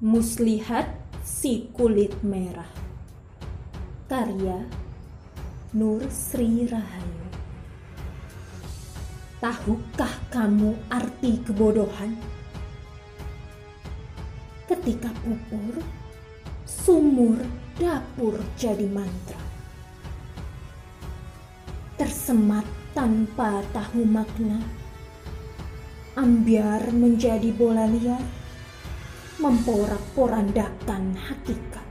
Muslihat si kulit merah. Karya Nur Sri Rahayu. Tahukah kamu arti kebodohan? Ketika pupur, sumur dapur jadi mantra. Tersemat tanpa tahu makna Ambiar menjadi bola liar memporak-porandakan hakikat.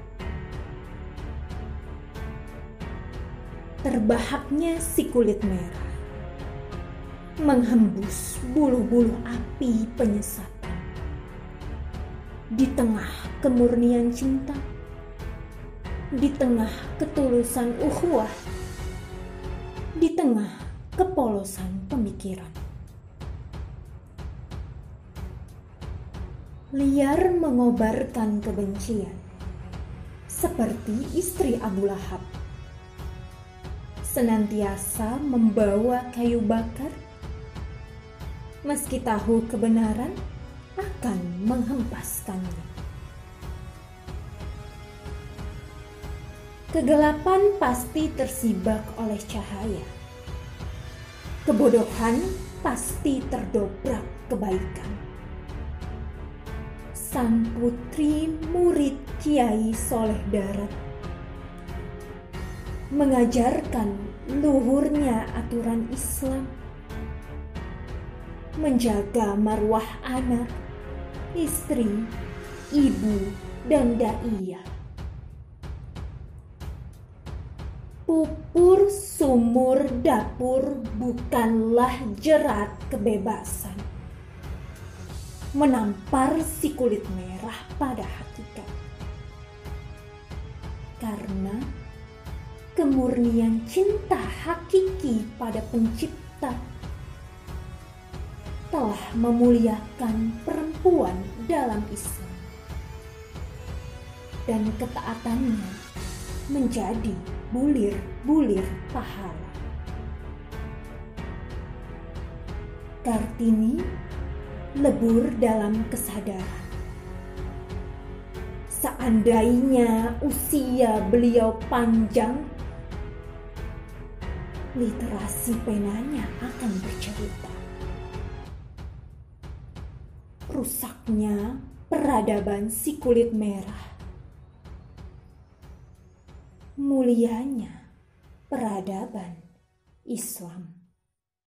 Terbahaknya si kulit merah menghembus bulu-bulu api penyesatan. Di tengah kemurnian cinta, di tengah ketulusan ukhuwah, di tengah kepolosan pemikiran. Liar mengobarkan kebencian, seperti istri Abu Lahab. Senantiasa membawa kayu bakar, meski tahu kebenaran akan menghempaskannya. Kegelapan pasti tersibak oleh cahaya. Kebodohan pasti terdobrak kebaikan sang putri murid Kiai Soleh Darat. Mengajarkan luhurnya aturan Islam. Menjaga marwah anak, istri, ibu, dan da'iyah. Pupur sumur dapur bukanlah jerat kebebasan menampar si kulit merah pada hakikat. Karena kemurnian cinta hakiki pada pencipta telah memuliakan perempuan dalam Islam. Dan ketaatannya menjadi bulir-bulir pahala. Kartini lebur dalam kesadaran. Seandainya usia beliau panjang, literasi penanya akan bercerita. Rusaknya peradaban si kulit merah. Mulianya peradaban Islam.